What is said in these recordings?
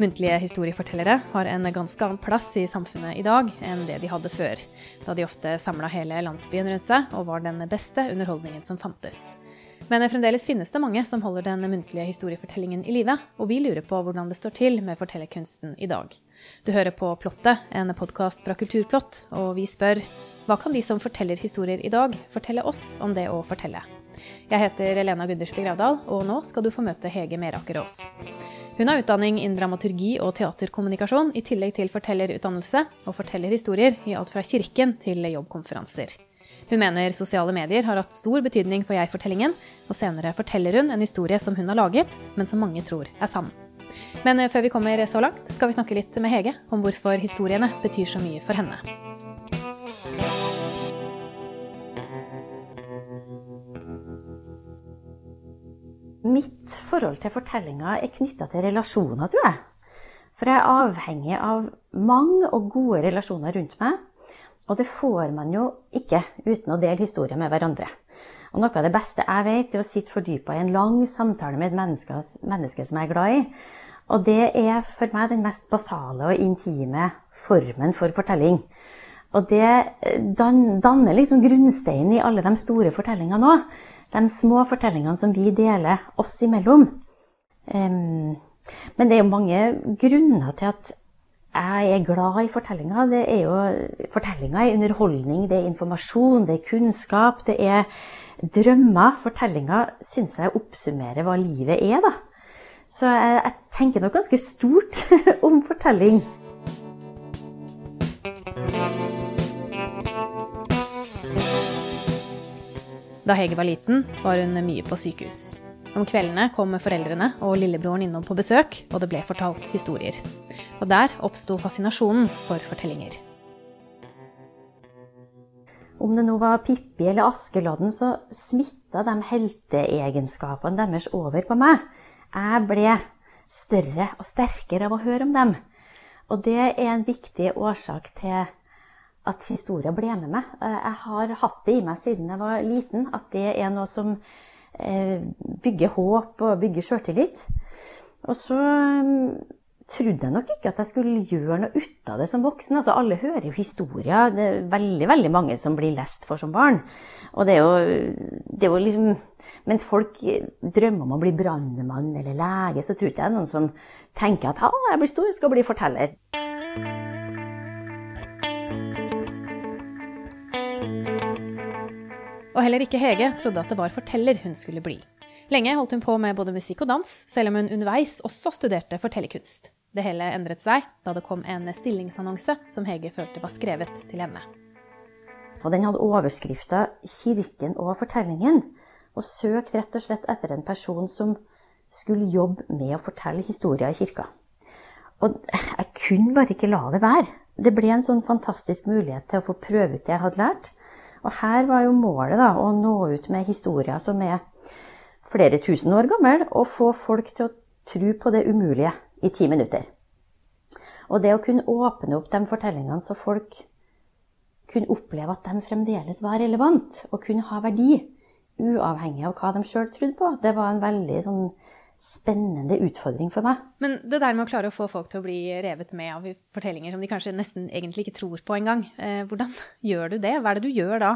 Muntlige historiefortellere har en ganske annen plass i samfunnet i dag enn det de hadde før, da de ofte samla hele landsbyen rundt seg og var den beste underholdningen som fantes. Men fremdeles finnes det mange som holder den muntlige historiefortellingen i live, og vi lurer på hvordan det står til med fortellerkunsten i dag. Du hører på Plottet, en podkast fra Kulturplott, og vi spør hva kan de som forteller historier i dag, fortelle oss om det å fortelle? Jeg heter Elena Gundersby Gravdal, og nå skal du få møte Hege Meraker Aas. Hun har utdanning innen dramaturgi og teaterkommunikasjon, i tillegg til fortellerutdannelse, og forteller historier i alt fra kirken til jobbkonferanser. Hun mener sosiale medier har hatt stor betydning for jeg-fortellingen, og senere forteller hun en historie som hun har laget, men som mange tror er sann. Men eh, før vi kommer så langt, skal vi snakke litt med Hege om hvorfor historiene betyr så mye for henne. Mitt forhold til fortellinga er knytta til relasjoner, tror jeg. For jeg er avhengig av mange og gode relasjoner rundt meg. Og det får man jo ikke uten å dele historier med hverandre. Og noe av det beste jeg vet, er å sitte fordypa i en lang samtale med et menneske, menneske som jeg er glad i. Og det er for meg den mest basale og intime formen for fortelling. Og det danner liksom grunnsteinen i alle de store fortellingene òg de små fortellingene som vi deler oss imellom. Men det er jo mange grunner til at jeg er glad i fortellinger. Det er jo, fortellinger er underholdning, det er informasjon, det er kunnskap, det er drømmer. Fortellinger syns jeg oppsummerer hva livet er, da. Så jeg, jeg tenker nok ganske stort om fortelling. Da Hege var liten, var hun mye på sykehus. Om kveldene kom foreldrene og lillebroren innom på besøk, og det ble fortalt historier. Og der oppsto fascinasjonen for fortellinger. Om det nå var Pippi eller Askeladden, så smitta de helteegenskapene deres over på meg. Jeg ble større og sterkere av å høre om dem. Og det er en viktig årsak til at historia ble med meg. Eh, jeg har hatt det i meg siden jeg var liten, at det er noe som eh, bygger håp og bygger sjøltillit. Og så mm, trodde jeg nok ikke at jeg skulle gjøre noe ut av det som voksen. Altså, alle hører jo historier. Det er veldig veldig mange som blir lest for som barn. Og det er jo, det er jo liksom Mens folk drømmer om å bli brannmann eller lege, så tror ikke jeg noen som tenker at jeg blir stor, skal bli forteller. Og heller ikke Hege trodde at det var forteller hun skulle bli. Lenge holdt hun på med både musikk og dans, selv om hun underveis også studerte fortellerkunst. Det hele endret seg da det kom en stillingsannonse som Hege følte var skrevet til henne. Og den hadde overskrifta 'Kirken og fortellingen', og søkte rett og slett etter en person som skulle jobbe med å fortelle historier i kirka. Og jeg kunne bare ikke la det være. Det ble en sånn fantastisk mulighet til å få prøve ut det jeg hadde lært. Og her var jo målet da, å nå ut med historier som er flere tusen år gammel, og få folk til å tro på det umulige i ti minutter. Og det å kunne åpne opp de fortellingene så folk kunne oppleve at de fremdeles var relevant og kunne ha verdi, uavhengig av hva de sjøl trodde på, det var en veldig sånn spennende utfordring for meg. Men det der med å klare å få folk til å bli revet med av fortellinger som de kanskje nesten egentlig ikke tror på engang, eh, hvordan gjør du det? Hva er det du gjør da?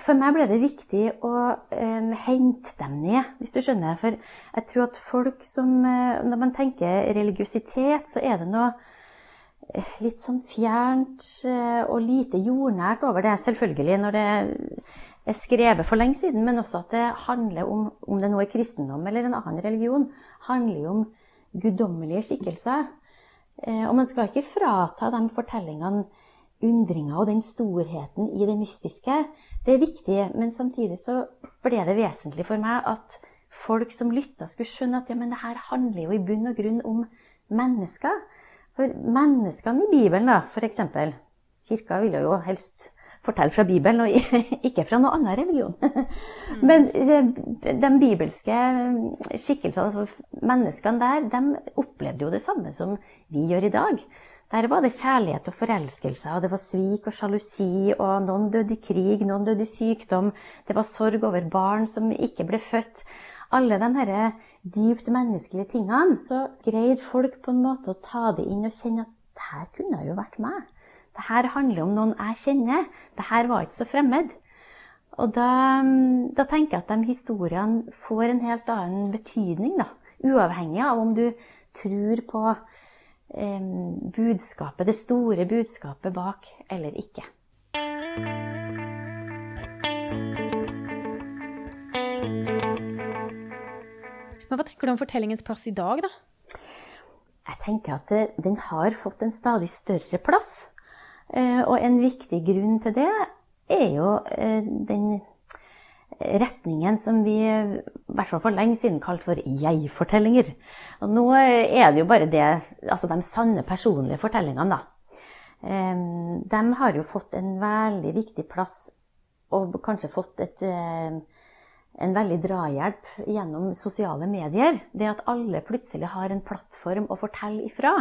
For meg ble det viktig å eh, hente dem ned, hvis du skjønner. For jeg tror at folk som eh, Når man tenker religiøsitet, så er det noe uh, litt sånn fjernt uh, og lite jordnært over det. Selvfølgelig, når det er skrevet for lenge siden, men også at det handler om, om det nå er kristendom eller en annen religion, handler jo om guddommelige skikkelser. Eh, og man skal ikke frata de fortellingene undringa og den storheten i det mystiske. Det er viktig, men samtidig så ble det vesentlig for meg at folk som lytta, skulle skjønne at ja, men det her handler jo i bunn og grunn om mennesker. For menneskene i Bibelen, da, f.eks. Kirka ville jo helst fortelle fra Bibelen, og ikke fra noen annen religion. Men eh, de bibelske skikkelsene, altså menneskene der, de opplevde jo det samme som vi gjør i dag. Der var det kjærlighet og forelskelse, og det var svik og sjalusi, og noen døde i krig, noen døde i sykdom. Det var sorg over barn som ikke ble født. alle de her dypt menneskelige tingene, så greide folk på en måte å ta det inn og kjenne at her kunne jo vært meg. Det her handler om noen jeg kjenner. Det her var ikke så fremmed. Og da, da, tenker jeg at de historiene får en helt annen betydning, da. Uavhengig av om du tror på eh, budskapet, det store budskapet bak eller ikke. Men hva tenker du om fortellingens plass i dag, da? Jeg tenker at den har fått en stadig større plass. Eh, og en viktig grunn til det er jo eh, den retningen som vi i hvert fall for lenge siden kalte for jeg-fortellinger. Og nå er det jo bare det, altså de sanne personlige fortellingene, da. Eh, de har jo fått en veldig viktig plass, og kanskje fått et en veldig drahjelp gjennom sosiale medier. Det at alle plutselig har en plattform å fortelle ifra.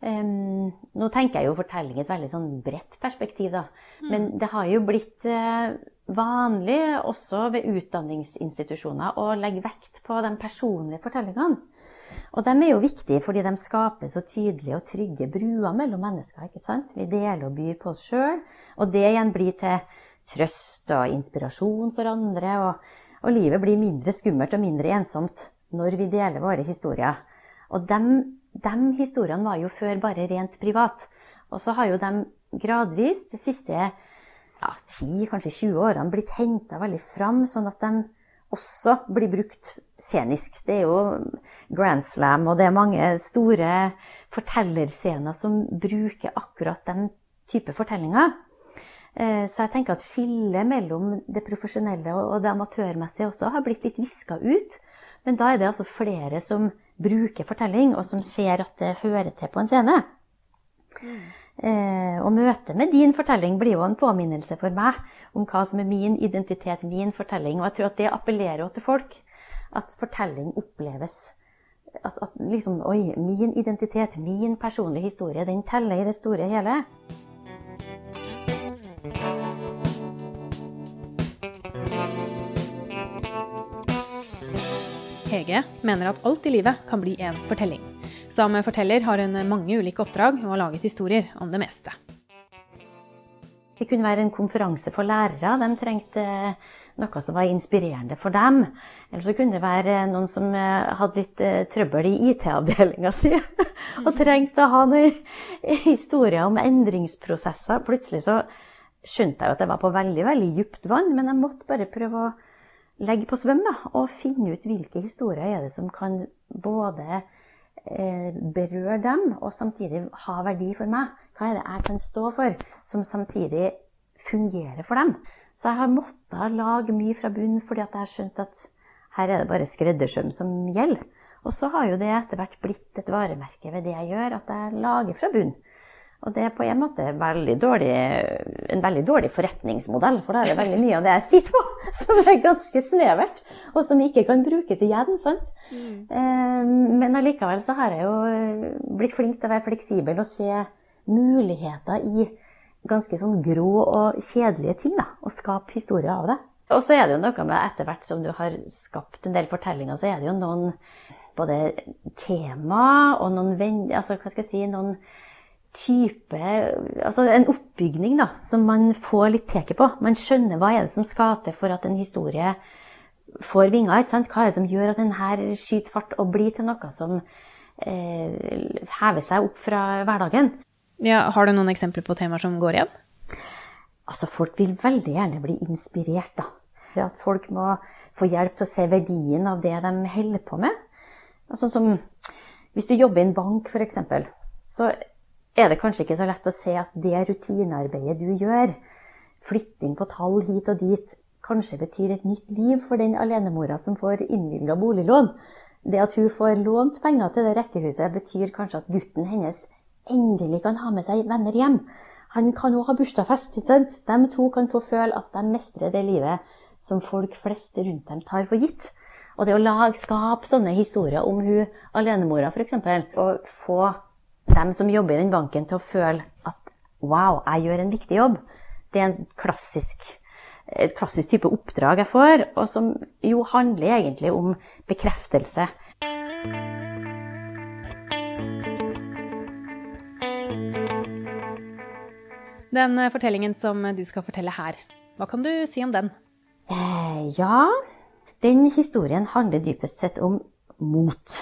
Um, nå tenker jeg jo fortelling i et veldig sånn bredt perspektiv, da. Mm. Men det har jo blitt uh, vanlig også ved utdanningsinstitusjoner å legge vekt på de personlige fortellingene. Og de er jo viktige fordi de skaper så tydelige og trygge bruer mellom mennesker. ikke sant? Vi deler og byr på oss sjøl, og det igjen blir til trøst og inspirasjon for andre. Og, og, livet blir mindre skummelt og mindre ensomt når vi deler våre historier. Og de, de historiene var jo før bare rent privat. Og så har jo de gradvis de siste ja, 10, kanskje 20 årene blitt henta veldig fram, sånn at de også blir brukt scenisk. Det er jo Grand Slam, og det er mange store fortellerscener som bruker akkurat den type fortellinger. Eh, så jeg tenker at skillet mellom det profesjonelle og det amatørmessige også har blitt litt viska ut. Men da er det altså flere som bruker fortelling, og som ser at det hører til på en scene. Mm. Eh, og møtet med din fortelling blir jo en påminnelse for meg om hva som er min identitet, min fortelling. Og jeg tror at det appellerer til folk. At fortelling oppleves at, at liksom Oi, min identitet, min personlige historie, den teller i det store hele. Hege mener at alt i livet kan bli en fortelling. Som forteller har hun mange ulike oppdrag og har laget historier om det meste. Det kunne være en konferanse for lærere. De trengte noe som var inspirerende for dem. Eller så kunne det være noen som eh, hadde litt eh, trøbbel i IT-avdelinga si. og trengte å ha noen historier om endringsprosesser. Plutselig så skjønte jeg at jeg var på veldig veldig dypt vann, men jeg måtte bare prøve å legge på svøm da, og finne ut hvilke historier er det som kan både eh, berøre dem og samtidig ha verdi for meg. Hva er det jeg kan stå for, som samtidig fungerer for dem? Så jeg har måttet lage mye fra bunnen fordi jeg har skjønt at her er det bare skreddersøm som gjelder. Og så har jo det etter hvert blitt et varemerke ved det jeg gjør, at jeg lager fra bunnen. Og det er på en måte veldig dårlig, en veldig dårlig forretningsmodell, for da er det veldig mye av det jeg sitter på som er ganske snevert, og som ikke kan brukes igjen. sant? Mm. Eh, men allikevel så har jeg jo blitt flink til å være fleksibel og se muligheter i ganske sånn grå og kjedelige ting, da, og skape historier av det. Og så er det jo noe med etter hvert som du har skapt en del fortellinger, så er det jo noen både tema og noen venner Altså hva skal jeg si noen type Altså en oppbygning da, som man får litt teket på. Man skjønner hva er det som skal til for at en historie får vinger. ikke sant? Hva er det som gjør at den her skyter fart og blir til noe som eh, hever seg opp fra hverdagen. Ja, Har du noen eksempler på temaer som går igjen? Altså, Folk vil veldig gjerne bli inspirert. da. At folk må få hjelp til å se verdien av det de holder på med. Altså, som, hvis du jobber i en bank, f.eks., så er det kanskje ikke så lett å se at det rutinearbeidet du gjør, flytting på tall hit og dit, kanskje betyr et nytt liv for den alenemora som får innvilga boliglån. Det at hun får lånt penger til det rekkehuset, betyr kanskje at gutten hennes endelig kan ha med seg venner hjem. Han kan òg ha bursdagsfest. ikke sant? De to kan få føle at de mestrer det livet som folk flest rundt dem tar for gitt. Og det å lage, skape sånne historier om hun alenemora, f.eks., og få dem som jobber i den banken, til å føle at wow, jeg gjør en viktig jobb. Det er en klassisk et klassisk type oppdrag jeg får, og som jo handler egentlig om bekreftelse. Den eh, fortellingen som du skal fortelle her, hva kan du si om den? Eh, ja, den historien handler dypest sett om mot.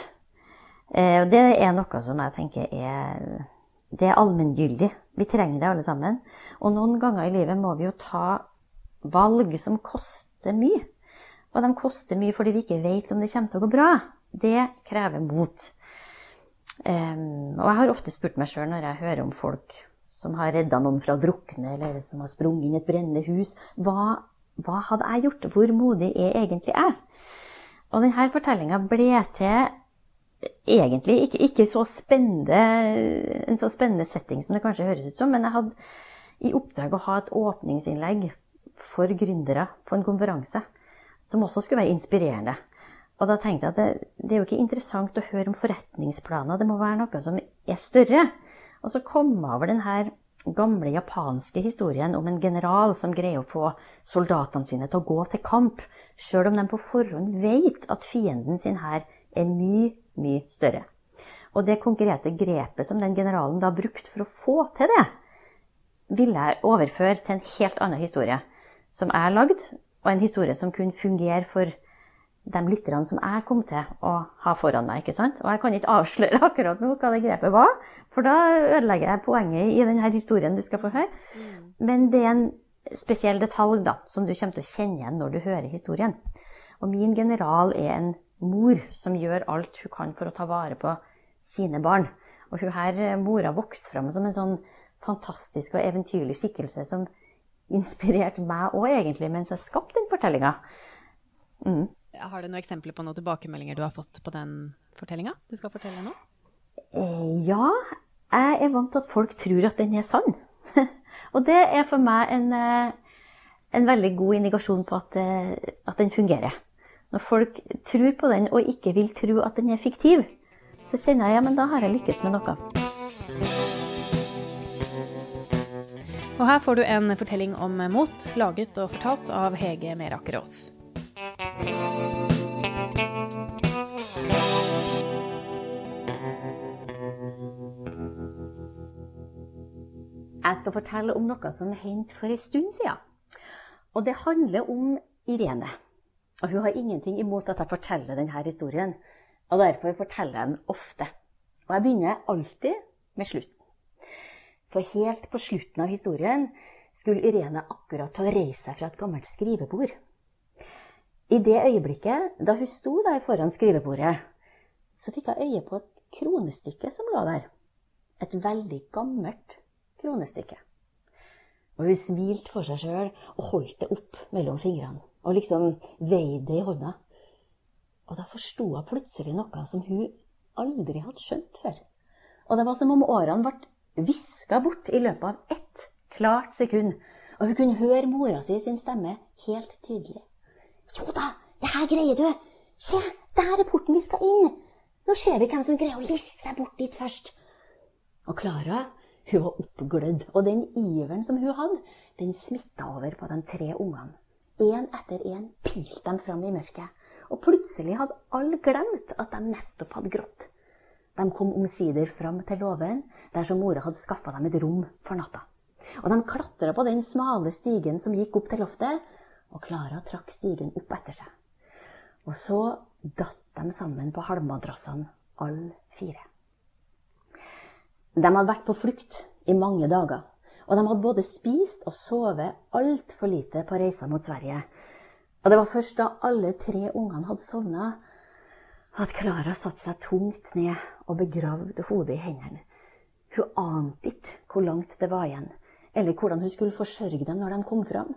Eh, det er noe som jeg tenker er det er allmenngyldig. Vi trenger det alle sammen. Og noen ganger i livet må vi jo ta valg som koster mye. Og de koster mye fordi vi ikke vet om det kommer til å gå bra. Det krever mot. Og jeg har ofte spurt meg sjøl når jeg hører om folk som har redda noen fra å drukne, eller som har sprunget inn i et brennende hus, hva, hva hadde jeg gjort? Hvor modig er egentlig jeg? Og denne fortellinga ble til egentlig ikke, ikke så en så spennende setting som det kanskje høres ut som, men jeg hadde i oppdrag å ha et åpningsinnlegg for gründere på en konferanse som også skulle være inspirerende. Og da tenkte jeg at det, det, er jo ikke interessant å høre om forretningsplaner, det må være noe som er større. Og så kom jeg over denne gamle japanske historien om en general som greier å få soldatene sine til å gå til kamp, sjøl om de på forhånd vet at fienden sin her er mye mye større. Og det konkrete grepet som den generalen da brukte for å få til det, ville jeg overføre til en helt annen historie som jeg lagde, lagd, og en historie som kunne fungere for de lytterne som jeg kom til å ha foran meg. ikke sant? Og jeg kan ikke avsløre akkurat nå hva det grepet var, for da ødelegger jeg poenget i denne historien du skal få høre. Mm. Men det er en spesiell detalj da, som du kommer til å kjenne igjen når du hører historien. Og min general er en mor som gjør alt hun kan for å ta vare på sine barn. Og hun her, eh, mora vokste fram som en sånn fantastisk og eventyrlig skikkelse som inspirerte meg òg, egentlig, mens jeg skapte den fortellinga. Mm. Har du noen eksempler på noen tilbakemeldinger du har fått på den fortellinga du skal fortelle nå? Eh, ja, jeg er vant til at folk tror at den er sann. og det er for meg en, eh, en veldig god indikasjon på at, at den fungerer. Når folk tror på den og ikke vil tro at den er fiktiv, så kjenner jeg ja, men da har jeg lykkes med noe. Og her får du en fortelling om mot, laget og fortalt av Hege Meraker Aas. Jeg skal fortelle om noe som hendte for en stund siden. Og det handler om Irene. Og hun har ingenting imot at jeg forteller denne historien. Og derfor forteller jeg den ofte. Og jeg begynner alltid med slutten. For helt på slutten av historien skulle Irene akkurat ta og reise seg fra et gammelt skrivebord. I det øyeblikket da hun sto der foran skrivebordet, så fikk jeg øye på et kronestykke som lå der. Et veldig gammelt kronestykke. Og hun smilte for seg sjøl og holdt det opp mellom fingrene og liksom veide det i hånda. Og da forsto hun plutselig noe som hun aldri hadde skjønt før. Og det var som om årene ble viska bort i løpet av ett klart sekund. Og hun kunne høre mora si sin stemme helt tydelig. Jo da, det her greier du. Se, der er porten vi skal inn. Nå ser vi hvem som greier å liste seg bort dit først. Og Klara hun var oppglødd, og den iveren som hun hadde, den smitta over på de tre ungene. Én etter én pilte de fram i mørket. Og plutselig hadde alle glemt at de nettopp hadde grått. De kom omsider fram til låven, der som mora hadde skaffa dem et rom for natta. Og de klatra på den smale stigen som gikk opp til loftet, og Klara trakk stigen opp etter seg. Og så datt de sammen på halmmadrassene, alle fire. De hadde vært på flukt i mange dager. Og de hadde både spist og sovet altfor lite på reisa mot Sverige. Og det var først da alle tre ungene hadde sovna, at Klara satte seg tungt ned og begravde hodet i hendene. Hun ante ikke hvor langt det var igjen, eller hvordan hun skulle forsørge dem når de kom fram.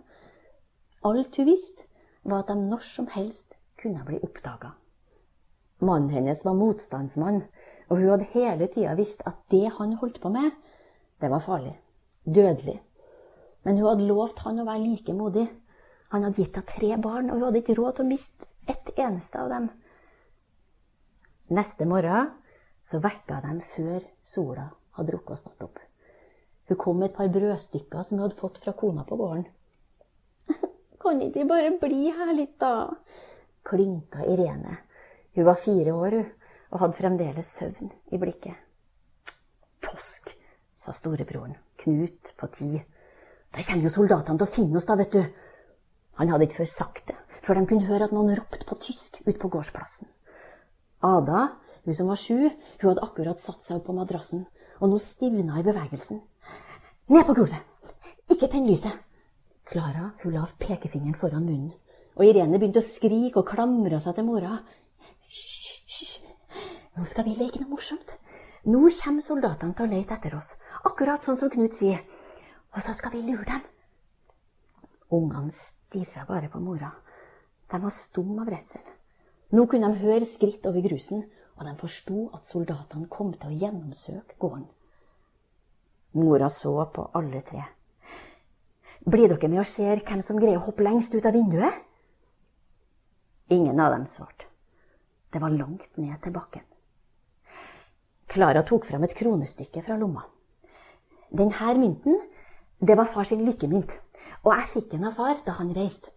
Alt hun visste, var at de når som helst kunne bli oppdaga. Mannen hennes var motstandsmann, og hun hadde hele tida visst at det han holdt på med, det var farlig dødelig. Men hun hadde lovt han å være like modig. Han hadde gitt henne tre barn, og hun hadde ikke råd til å miste ett eneste av dem. Neste morgen så vekka dem før sola hadde rukket å stå opp. Hun kom med et par brødstykker som hun hadde fått fra kona på gården. Kan ikke vi bare bli her litt, da? Klinka Irene. Hun var fire år, hun, og hadde fremdeles søvn i blikket. Tosk, sa storebroren, Knut på ti. Da kommer jo soldatene til å finne oss, da, vet du. Han hadde ikke før sagt det, før de kunne høre at noen ropte på tysk ute på gårdsplassen. Ada, hun som var sju, hun hadde akkurat satt seg opp på madrassen, og nå stivna i bevegelsen. Ned på gulvet! Ikke tenn lyset! Klara hun la pekefingeren foran munnen, og Irene begynte å skrike og klamre seg til mora. Hysj, hysj, nå skal vi leke noe morsomt. Nå kommer soldatene til å lete etter oss, akkurat sånn som Knut sier. Og så skal vi lure dem. Ungene stirra bare på mora. De var stum av redsel. Nå kunne de høre skritt over grusen, og de forsto at soldatene kom til å gjennomsøke gården. Mora så på alle tre. Blir dere med og ser hvem som greier å hoppe lengst ut av vinduet? Ingen av dem svarte. Det var langt ned til bakken. Klara tok frem et kronestykke fra lomma. Denne mynten det var far sin lykkemynt, og jeg fikk den av far da han reiste.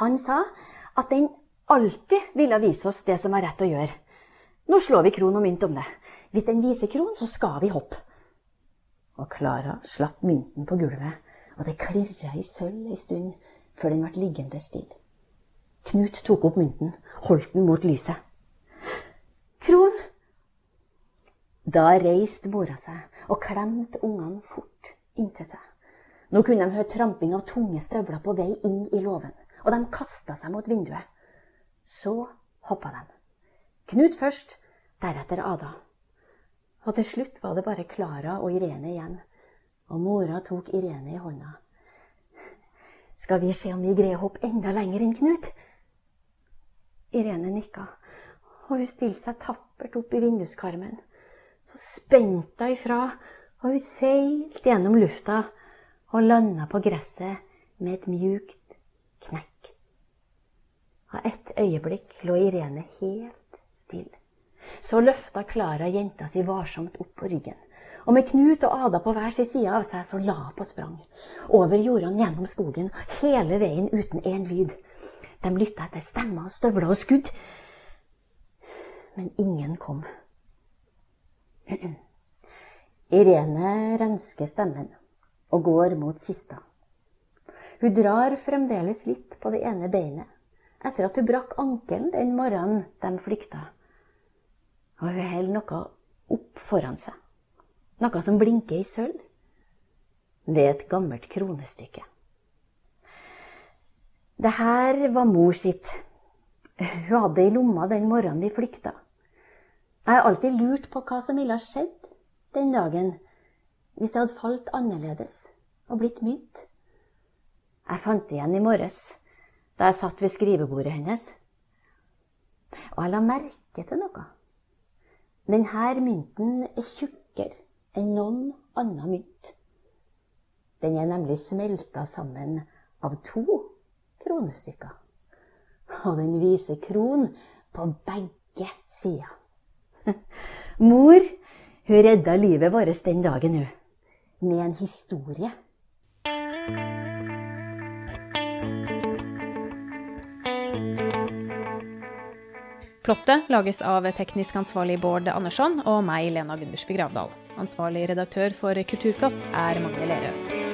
Han sa at den alltid ville vise oss det som var rett å gjøre. Nå slår vi kron og mynt om det. Hvis den viser kron, så skal vi hoppe. Og Klara slapp mynten på gulvet, og det klirra i sølv ei stund før den ble liggende stille. Knut tok opp mynten, holdt den mot lyset. Kron! Da reiste mora seg og klemte ungene fort inntil seg. Nå kunne de høre tramping av tunge støvler på vei inn i låven, og de kasta seg mot vinduet. Så hoppa de. Knut først, deretter Ada. Og til slutt var det bare Klara og Irene igjen, og mora tok Irene i hånda. Skal vi se om vi greier å hoppe enda lenger enn Knut? Irene nikka, og hun stilte seg tappert opp i vinduskarmen. Så spente ifra, og hun seilte gjennom lufta og landa på gresset med et mjukt knekk. Av ett øyeblikk lå Irene helt stille. Så løfta Klara jenta si varsomt opp på ryggen. Og med Knut og Ada på hver sin side av seg, så la hun på sprang. Over jordene, gjennom skogen, hele veien uten én lyd. De lytta etter stemmer, støvler og skudd. Men ingen kom. Irene rensker stemmen og går mot kista. Hun drar fremdeles litt på det ene beinet etter at hun brakk ankelen den morgenen de flykta og hun holder noe opp foran seg. Noe som blinker i sølv. Det er et gammelt kronestykke. Det her var mor sitt. Hun hadde det i lomma den morgenen de flykta. Jeg har alltid lurt på hva som ville ha skjedd den dagen hvis det hadde falt annerledes og blitt mynt. Jeg fant det igjen i morges da jeg satt ved skrivebordet hennes. Og jeg la merke til noe. Denne mynten er tjukkere enn noen annen mynt. Den er nemlig smelta sammen av to kronestykker. Og den viser kron på begge sider. Mor hun redda livet vårt den dagen, hun. Med en historie. Plottet lages av teknisk ansvarlig Bård Andersson og meg, Lena Gundersby Gravdal. Ansvarlig redaktør for Kulturplott er Magne Lerøe.